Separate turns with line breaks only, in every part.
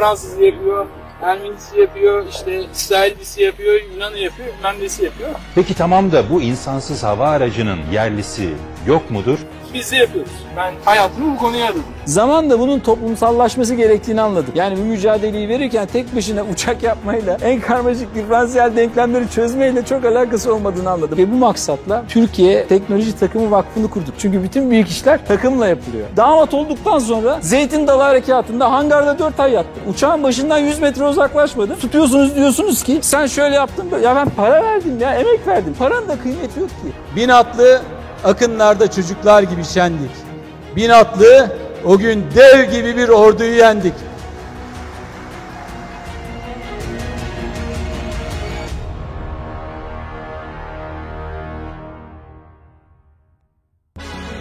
Fransız yapıyor, Ermenisi yapıyor, işte İsrailisi yapıyor, Yunan'ı yapıyor, nesi yapıyor.
Peki tamam da bu insansız hava aracının yerlisi yok mudur?
Biz de yapıyoruz. Ben hayatımı bu konuya adadım.
Zamanla bunun toplumsallaşması gerektiğini anladık. Yani bu mücadeleyi verirken tek başına uçak yapmayla en karmaşık diferansiyel denklemleri çözmeyle çok alakası olmadığını anladım. Ve bu maksatla Türkiye Teknoloji Takımı Vakfı'nı kurduk. Çünkü bütün büyük işler takımla yapılıyor. Damat olduktan sonra Zeytin Dalı Harekatı'nda hangarda 4 ay yattım. Uçağın başından 100 metre uzaklaşmadım. Tutuyorsunuz diyorsunuz ki sen şöyle yaptın. Ya ben para verdim ya emek verdim. Paranın da kıymeti yok ki.
Bin atlı akınlarda çocuklar gibi şendik. Bin atlı o gün dev gibi bir orduyu yendik.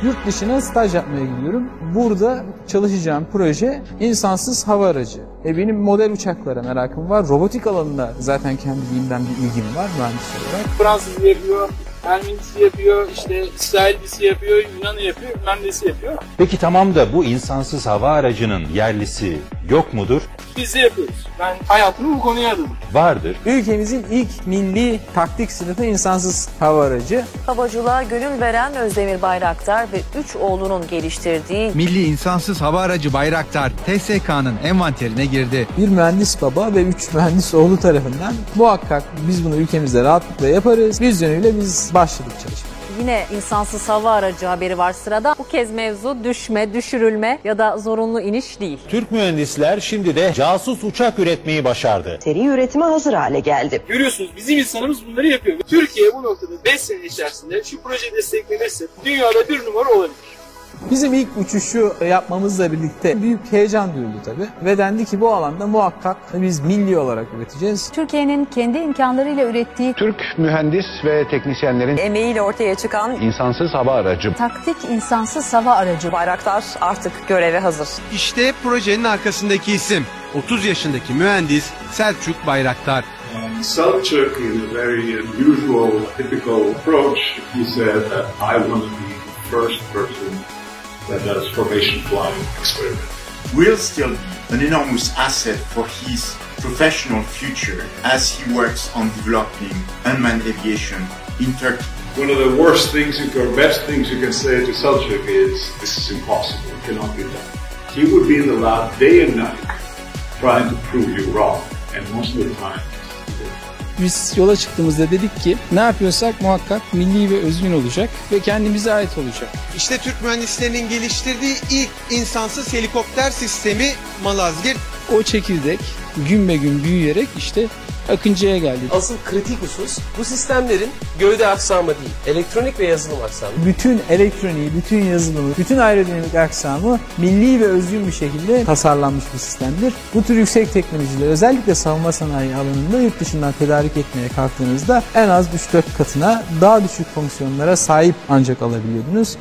Yurt dışına staj yapmaya gidiyorum. Burada çalışacağım proje insansız hava aracı. E benim model uçaklara merakım var. Robotik alanında zaten kendiliğimden bir ilgim var mühendis olarak.
Fransız yapıyor, Ermenisi yapıyor, işte İsrailisi yapıyor, Yunan'ı yapıyor, nesi yapıyor.
Peki tamam da bu insansız hava aracının yerlisi yok mudur?
Biz de yapıyoruz. Ben hayatımı bu konuya adadım.
Vardır.
Ülkemizin ilk milli taktik sınıfı insansız hava aracı.
Havacılığa gönül veren Özdemir Bayraktar ve üç oğlunun geliştirdiği
Milli insansız hava aracı Bayraktar TSK'nın envanterine girdi.
Bir mühendis baba ve üç mühendis oğlu tarafından muhakkak biz bunu ülkemizde rahatlıkla yaparız. Vizyonuyla biz başladık çalışmaya.
Yine insansız hava aracı haberi var sırada. Bu kez mevzu düşme, düşürülme ya da zorunlu iniş değil.
Türk mühendisler şimdi de casus uçak üretmeyi başardı.
seri üretime hazır hale geldi.
Görüyorsunuz bizim insanımız bunları yapıyor. Türkiye bu noktada 5 sene içerisinde şu proje desteklenirse dünyada bir numara olabilir.
Bizim ilk uçuşu yapmamızla birlikte büyük heyecan duyuldu tabii. Ve dendi ki bu alanda muhakkak biz milli olarak üreteceğiz.
Türkiye'nin kendi imkanlarıyla ürettiği
Türk mühendis ve teknisyenlerin
emeğiyle ortaya çıkan
insansız hava aracı
taktik insansız hava aracı Bayraktar artık göreve hazır.
İşte projenin arkasındaki isim. 30 yaşındaki mühendis Selçuk Bayraktar.
Selçuk, in a very unusual, typical approach, he said that I want to be the first person that does formation flying experiment.
will still be an enormous asset for his professional future as he works on developing unmanned aviation in Turkey.
One of the worst things, you- or best things you can say to Selçuk is, this is impossible, it cannot be done. He would be in the lab day and night trying to prove you wrong, and most of the time,
Biz yola çıktığımızda dedik ki ne yapıyorsak muhakkak milli ve özgün olacak ve kendimize ait olacak.
İşte Türk mühendislerinin geliştirdiği ilk insansız helikopter sistemi Malazgirt.
O çekirdek gün be gün büyüyerek işte Akıncı'ya geldi.
Asıl kritik husus bu sistemlerin gövde aksamı değil, elektronik ve yazılım aksamı.
Bütün elektroniği, bütün yazılımı, bütün aerodinamik aksamı milli ve özgün bir şekilde tasarlanmış bir sistemdir. Bu tür yüksek teknolojiler özellikle savunma sanayi alanında yurt dışından tedarik etmeye kalktığınızda en az 3-4 katına daha düşük fonksiyonlara sahip ancak alabiliyordunuz.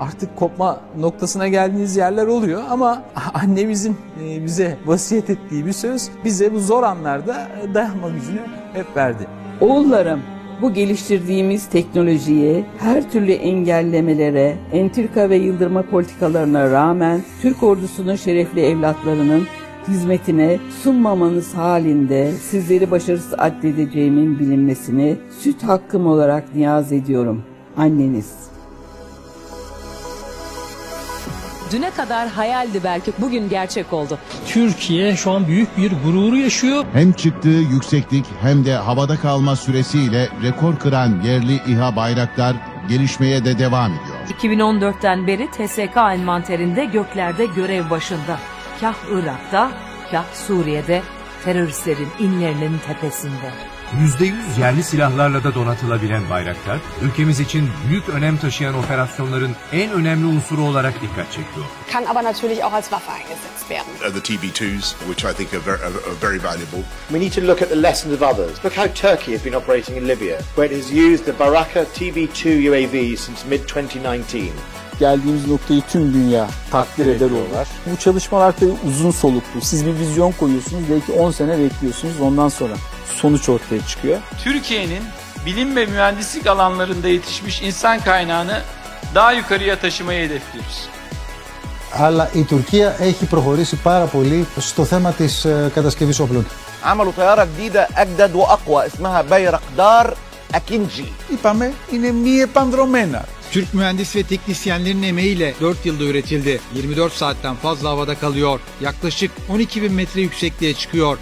Artık kopma noktasına geldiğiniz yerler oluyor ama annemizin e, bize vasiyet ettiği bir söz bize bu zor anlarda dayanma gücünü hep verdi.
Oğullarım, bu geliştirdiğimiz teknolojiyi her türlü engellemelere, entrika ve yıldırma politikalarına rağmen Türk ordusunun şerefli evlatlarının hizmetine sunmamanız halinde sizleri başarısız addedeceğimin bilinmesini süt hakkım olarak niyaz ediyorum. Anneniz.
Düne kadar hayaldi belki bugün gerçek oldu.
Türkiye şu an büyük bir gururu yaşıyor.
Hem çıktığı yükseklik hem de havada kalma süresiyle rekor kıran yerli İHA Bayraktar gelişmeye de devam ediyor.
2014'ten beri TSK envanterinde göklerde görev başında. Kah Irak'ta, kah Suriye'de teröristlerin inlerinin tepesinde.
%100 yerli silahlarla da donatılabilen Bayraktar, ülkemiz için büyük önem taşıyan operasyonların en önemli unsuru olarak dikkat çekiyor.
kann aber natürlich auch als Waffe eingesetzt werden.
Uh, the TB2s, which I think are very, are very valuable.
We need to look at the lessons of others. Look how Turkey has been operating in Libya, where it has used the Baraka TB2 UAV since mid-2019
geldiğimiz noktayı tüm dünya takdir eder olur. Bu çalışmalar tabii uzun soluklu. Siz bir vizyon koyuyorsunuz, belki 10 sene bekliyorsunuz. Ondan sonra sonuç ortaya çıkıyor.
Türkiye'nin bilim ve mühendislik alanlarında yetişmiş insan kaynağını daha yukarıya taşımayı hedefliyoruz.
αλλά η Τουρκία έχει προχωρήσει πάρα πολύ στο θέμα της ε, κατασκευής όπλων.
عملوا طيارة جديدة أجدد وأقوى اسمها بايرقدار أكينجي
Είπαμε είναι μη επανδρομένα.
Türk mühendis ve teknisyenlerin emeğiyle 4 yılda üretildi. 24 saatten fazla havada kalıyor. Yaklaşık 12 bin metre yüksekliğe çıkıyor.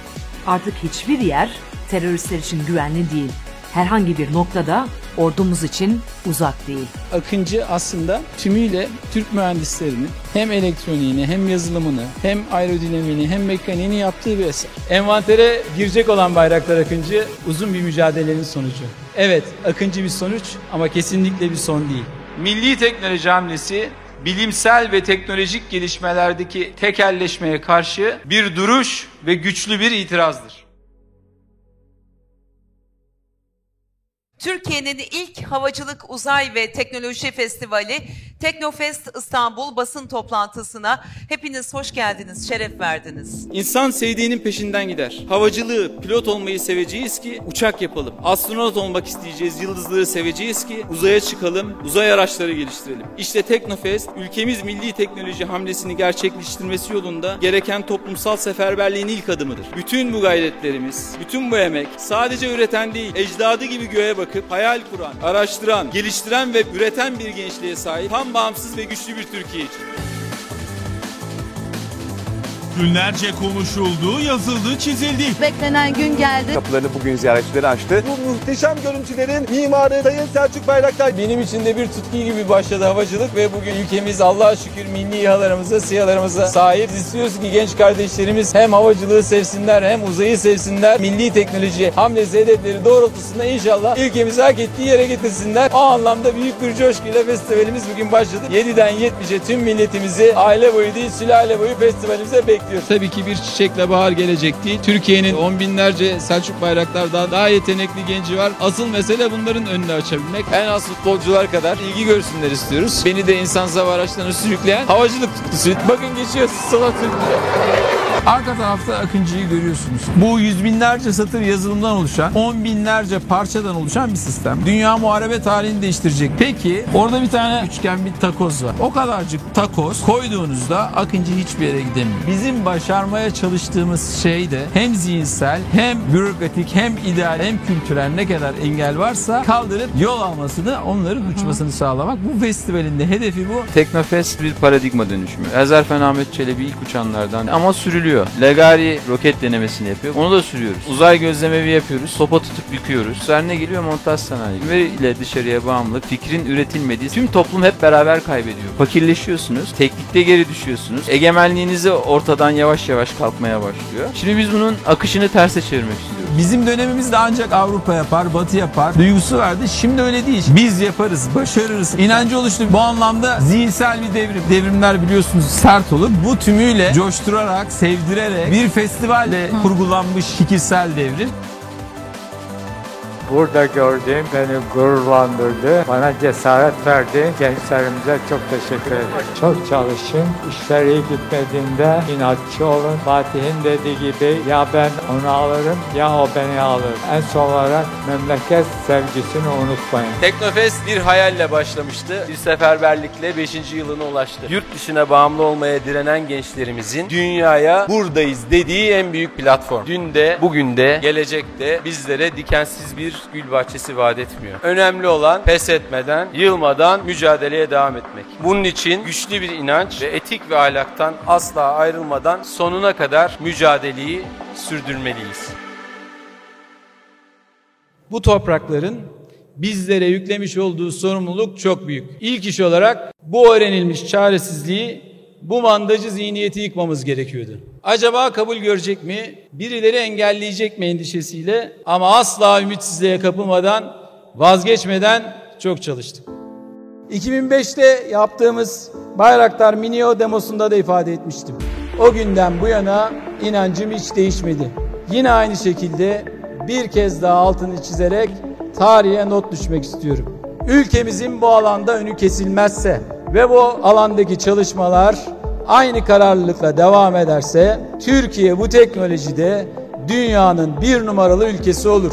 Artık hiçbir yer teröristler için güvenli değil. Herhangi bir noktada ordumuz için uzak değil.
Akıncı aslında tümüyle Türk mühendislerinin hem elektroniğini hem yazılımını hem aerodinamiğini hem mekaniğini yaptığı bir eser. Envantere girecek olan Bayraktar Akıncı uzun bir mücadelenin sonucu. Evet Akıncı bir sonuç ama kesinlikle bir son değil. Milli teknoloji hamlesi bilimsel ve teknolojik gelişmelerdeki tekelleşmeye karşı bir duruş ve güçlü bir itirazdır.
Türkiye'nin ilk havacılık, uzay ve teknoloji festivali Teknofest İstanbul basın toplantısına hepiniz hoş geldiniz, şeref verdiniz.
İnsan sevdiğinin peşinden gider. Havacılığı, pilot olmayı seveceğiz ki uçak yapalım. Astronot olmak isteyeceğiz, yıldızları seveceğiz ki uzaya çıkalım, uzay araçları geliştirelim. İşte Teknofest, ülkemiz milli teknoloji hamlesini gerçekleştirmesi yolunda gereken toplumsal seferberliğin ilk adımıdır. Bütün bu gayretlerimiz, bütün bu emek sadece üreten değil, ecdadı gibi göğe bakıp hayal kuran, araştıran, geliştiren ve üreten bir gençliğe sahip tam bağımsız ve güçlü bir Türkiye için.
Günlerce konuşuldu, yazıldı, çizildi.
Beklenen gün geldi.
Kapılarını bugün ziyaretçileri açtı.
Bu muhteşem görüntülerin mimarı Sayın Selçuk Bayraktar.
Benim için de bir tutku gibi başladı havacılık ve bugün ülkemiz Allah'a şükür milli İHA'larımıza, SİHA'larımıza sahip. İstiyoruz ki genç kardeşlerimiz hem havacılığı sevsinler hem uzayı sevsinler. Milli teknoloji hamlesi hedefleri doğrultusunda inşallah ülkemizi hak ettiği yere getirsinler. O anlamda büyük bir coşkuyla festivalimiz bugün başladı. 7'den 70'e tüm milletimizi aile boyu değil sülale boyu festivalimize bekliyoruz. Tabii ki bir çiçekle bahar gelecek değil. Türkiye'nin on binlerce Selçuk Bayraktar'dan daha yetenekli genci var. Asıl mesele bunların önünü açabilmek. En az futbolcular kadar ilgi görsünler istiyoruz. Beni de insansız hava araçlarına sürükleyen havacılık tutkusu. Bakın geçiyor sola Türkiye. Arka tarafta Akıncı'yı görüyorsunuz. Bu yüz binlerce satır yazılımdan oluşan, on binlerce parçadan oluşan bir sistem. Dünya muharebe tarihini değiştirecek. Peki orada bir tane üçgen bir takoz var. O kadarcık takoz koyduğunuzda Akıncı hiçbir yere gidemiyor. Bizim başarmaya çalıştığımız şey de hem zihinsel hem bürokratik hem ideal hem kültürel ne kadar engel varsa kaldırıp yol almasını onların uçmasını sağlamak. Bu festivalin de hedefi bu.
Teknofest bir paradigma dönüşümü. Ezerfen Ahmet Çelebi ilk uçanlardan ama sürülüyor. Legari roket denemesini yapıyor. Onu da sürüyoruz. Uzay gözlemevi yapıyoruz. Sopa tutup büküyoruz. Üzerine geliyor montaj sanayi. Veri ile dışarıya bağımlılık, fikrin üretilmediği tüm toplum hep beraber kaybediyor. Fakirleşiyorsunuz. Teknikte geri düşüyorsunuz. Egemenliğinizi ortadan yavaş yavaş kalkmaya başlıyor. Şimdi biz bunun akışını terse çevirmek istiyoruz.
Bizim dönemimizde ancak Avrupa yapar, Batı yapar duygusu vardı. Şimdi öyle değil. Biz yaparız, başarırız. İnancı oluştu. Bu anlamda zihinsel bir devrim. Devrimler biliyorsunuz sert olur. Bu tümüyle coşturarak, sevdirerek bir festivalle kurgulanmış fikirsel devrim.
Burada gördüğüm beni gururlandırdı. Bana cesaret verdi. Gençlerimize çok teşekkür ederim. Çok çalışın. İşler iyi gitmediğinde inatçı olun. Fatih'in dediği gibi ya ben onu alırım ya o beni alır. En son olarak memleket sevgisini unutmayın.
Teknofest bir hayalle başlamıştı. Bir seferberlikle 5. yılına ulaştı. Yurt dışına bağımlı olmaya direnen gençlerimizin dünyaya buradayız dediği en büyük platform. Dün de, bugün de, gelecekte bizlere dikensiz bir gül bahçesi vaat etmiyor. Önemli olan pes etmeden, yılmadan mücadeleye devam etmek. Bunun için güçlü bir inanç ve etik ve ahlaktan asla ayrılmadan sonuna kadar mücadeleyi sürdürmeliyiz.
Bu toprakların bizlere yüklemiş olduğu sorumluluk çok büyük. İlk iş olarak bu öğrenilmiş çaresizliği, bu mandacı zihniyeti yıkmamız gerekiyordu. Acaba kabul görecek mi? Birileri engelleyecek mi endişesiyle ama asla ümitsizliğe kapılmadan, vazgeçmeden çok çalıştık. 2005'te yaptığımız Bayraktar Minio demosunda da ifade etmiştim. O günden bu yana inancım hiç değişmedi. Yine aynı şekilde bir kez daha altını çizerek tarihe not düşmek istiyorum. Ülkemizin bu alanda önü kesilmezse ve bu alandaki çalışmalar aynı kararlılıkla devam ederse Türkiye bu teknolojide dünyanın bir numaralı ülkesi olur.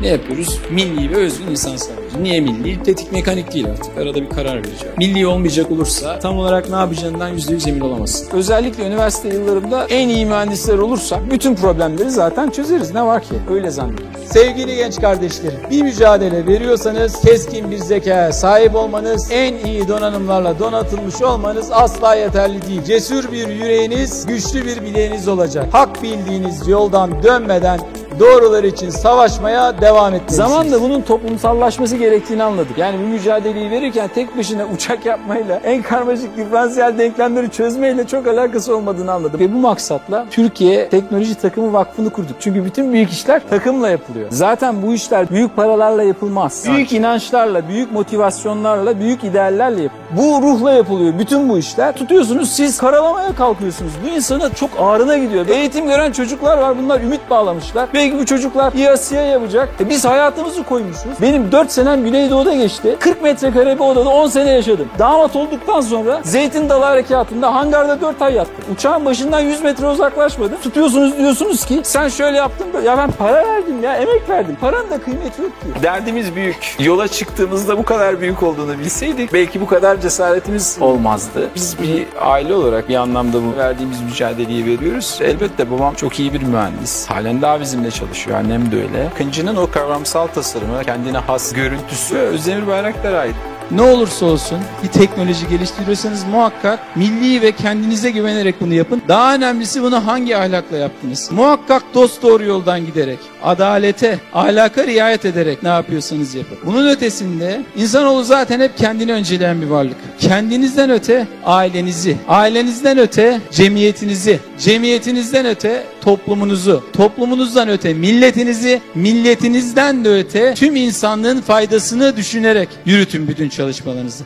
Ne yapıyoruz? Milli ve özgün insan sağlayıcı. Niye milli? Tetik mekanik değil artık. Arada bir karar vereceğim. Milli olmayacak olursa tam olarak ne yapacağından %100 emin olamazsın. Özellikle üniversite yıllarımda en iyi mühendisler olursak bütün problemleri zaten çözeriz. Ne var ki? Öyle zannediyorum. Sevgili genç kardeşlerim, bir mücadele veriyorsanız keskin bir zekaya sahip olmanız, en iyi donanımlarla donatılmış olmanız asla yeterli değil. Cesur bir yüreğiniz, güçlü bir bileğiniz olacak. Hak bildiğiniz yoldan dönmeden doğrular için savaşmaya devam etmelisiniz. Zamanla bunun toplumsallaşması gerektiğini anladık. Yani bu mücadeleyi verirken tek başına uçak yapmayla en karmaşık diferansiyel denklemleri çözmeyle çok alakası olmadığını anladım. Ve bu maksatla Türkiye Teknoloji Takımı Vakfı'nı kurduk. Çünkü bütün büyük işler takımla yapılıyor. Zaten bu işler büyük paralarla yapılmaz. Büyük inançlarla, büyük motivasyonlarla, büyük ideallerle yapılıyor. Bu ruhla yapılıyor bütün bu işler. Tutuyorsunuz siz karalamaya kalkıyorsunuz. Bu insana çok ağrına gidiyor. Eğitim gören çocuklar var bunlar ümit bağlamışlar. Belki bu çocuklar İASİA yapacak. E biz hayatımızı koymuşuz. Benim 4 senem Güneydoğu'da geçti. 40 metrekare bir odada 10 sene yaşadım. Damat olduktan sonra Zeytin Dalı Harekatı'nda hangarda 4 ay yattım. Uçağın başından 100 metre uzaklaşmadım. Tutuyorsunuz diyorsunuz ki sen şöyle yaptın. Ya ben para verdim ya emek verdim. Paranın da kıymeti yok ki.
Derdimiz büyük. Yola çıktığımızda bu kadar büyük olduğunu bilseydik belki bu kadar cesaretimiz olmazdı. Biz bir aile olarak bir anlamda bu verdiğimiz mücadeleyi veriyoruz. Elbette babam çok iyi bir mühendis. Halen daha bizimle çalışıyor. Annem de öyle. Kıncı'nın o kavramsal tasarımı, kendine has görüntüsü Özdemir Bayraktar'a ait.
Ne olursa olsun bir teknoloji geliştiriyorsanız muhakkak milli ve kendinize güvenerek bunu yapın. Daha önemlisi bunu hangi ahlakla yaptınız? Muhakkak dost doğru yoldan giderek, adalete, ahlaka riayet ederek ne yapıyorsanız yapın. Bunun ötesinde insanoğlu zaten hep kendini önceleyen bir varlık. Kendinizden öte ailenizi, ailenizden öte cemiyetinizi, cemiyetinizden öte toplumunuzu, toplumunuzdan öte milletinizi, milletinizden de öte tüm insanlığın faydasını düşünerek yürütün bütün çalışmalarınızı.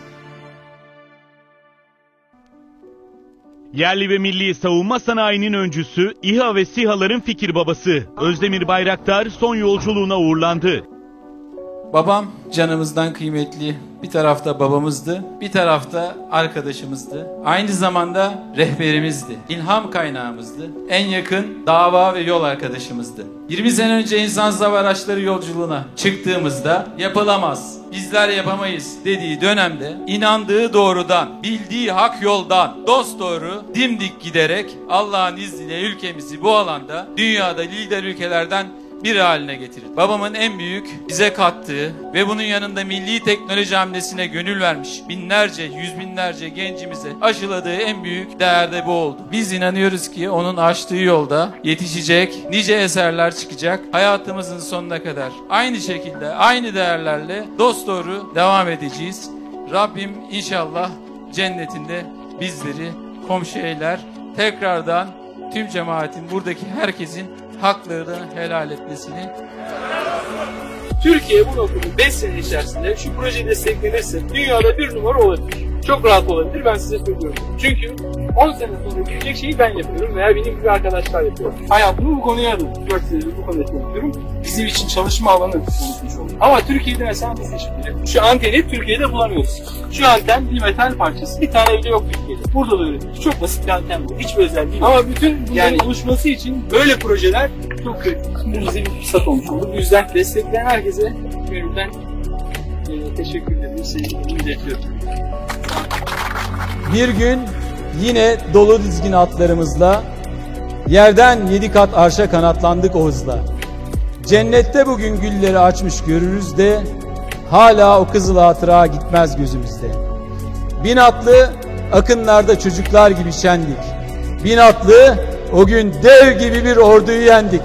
Yerli ve milli savunma sanayinin öncüsü, İHA ve SİHA'ların fikir babası Özdemir Bayraktar son yolculuğuna uğurlandı.
Babam canımızdan kıymetli. Bir tarafta babamızdı, bir tarafta arkadaşımızdı. Aynı zamanda rehberimizdi, ilham kaynağımızdı. En yakın dava ve yol arkadaşımızdı. 20 sene önce insansız hava araçları yolculuğuna çıktığımızda yapılamaz, bizler yapamayız dediği dönemde inandığı doğrudan, bildiği hak yoldan dost doğru dimdik giderek Allah'ın izniyle ülkemizi bu alanda dünyada lider ülkelerden bir haline getirir. Babamın en büyük bize kattığı ve bunun yanında milli teknoloji hamlesine gönül vermiş binlerce, yüz binlerce gencimize aşıladığı en büyük değer de bu oldu. Biz inanıyoruz ki onun açtığı yolda yetişecek nice eserler çıkacak. Hayatımızın sonuna kadar aynı şekilde, aynı değerlerle dosdoğru devam edeceğiz. Rabbim inşallah cennetinde bizleri komşu eyler. Tekrardan tüm cemaatin, buradaki herkesin haklarını helal etmesini
Türkiye bu noktada 5 sene içerisinde şu proje desteklenirse dünyada bir numara olabilir. Çok rahat olabilir ben size söylüyorum. Çünkü 10 sene sonra gelecek şeyi ben yapıyorum veya benim gibi arkadaşlar yapıyor. Hayatımı bu konuya adadım. 4 senedir bu konuda çalışıyorum. Bizim için çalışma alanı oluşmuş oldu. Ama Türkiye'de mesela biz şimdi şu anteni Türkiye'de bulamıyoruz. Şu anten bir metal parçası. Bir tane bile yok Türkiye'de. Burada da üretiyoruz. Çok basit bir anten bu. Hiçbir özel değil. Ama bütün bunların yani, oluşması için böyle projeler çok kritik. Bu bize bir fırsat olmuş oldu. Bu yüzden destekleyen herkese gönülden e, teşekkür ederim. Sevgilerimi iletiyorum.
Bir gün yine dolu dizgin atlarımızla yerden yedi kat arşa kanatlandık o hızla. Cennette bugün gülleri açmış görürüz de hala o kızıl hatıra gitmez gözümüzde. Bin atlı akınlarda çocuklar gibi şendik. Bin atlı o gün dev gibi bir orduyu yendik.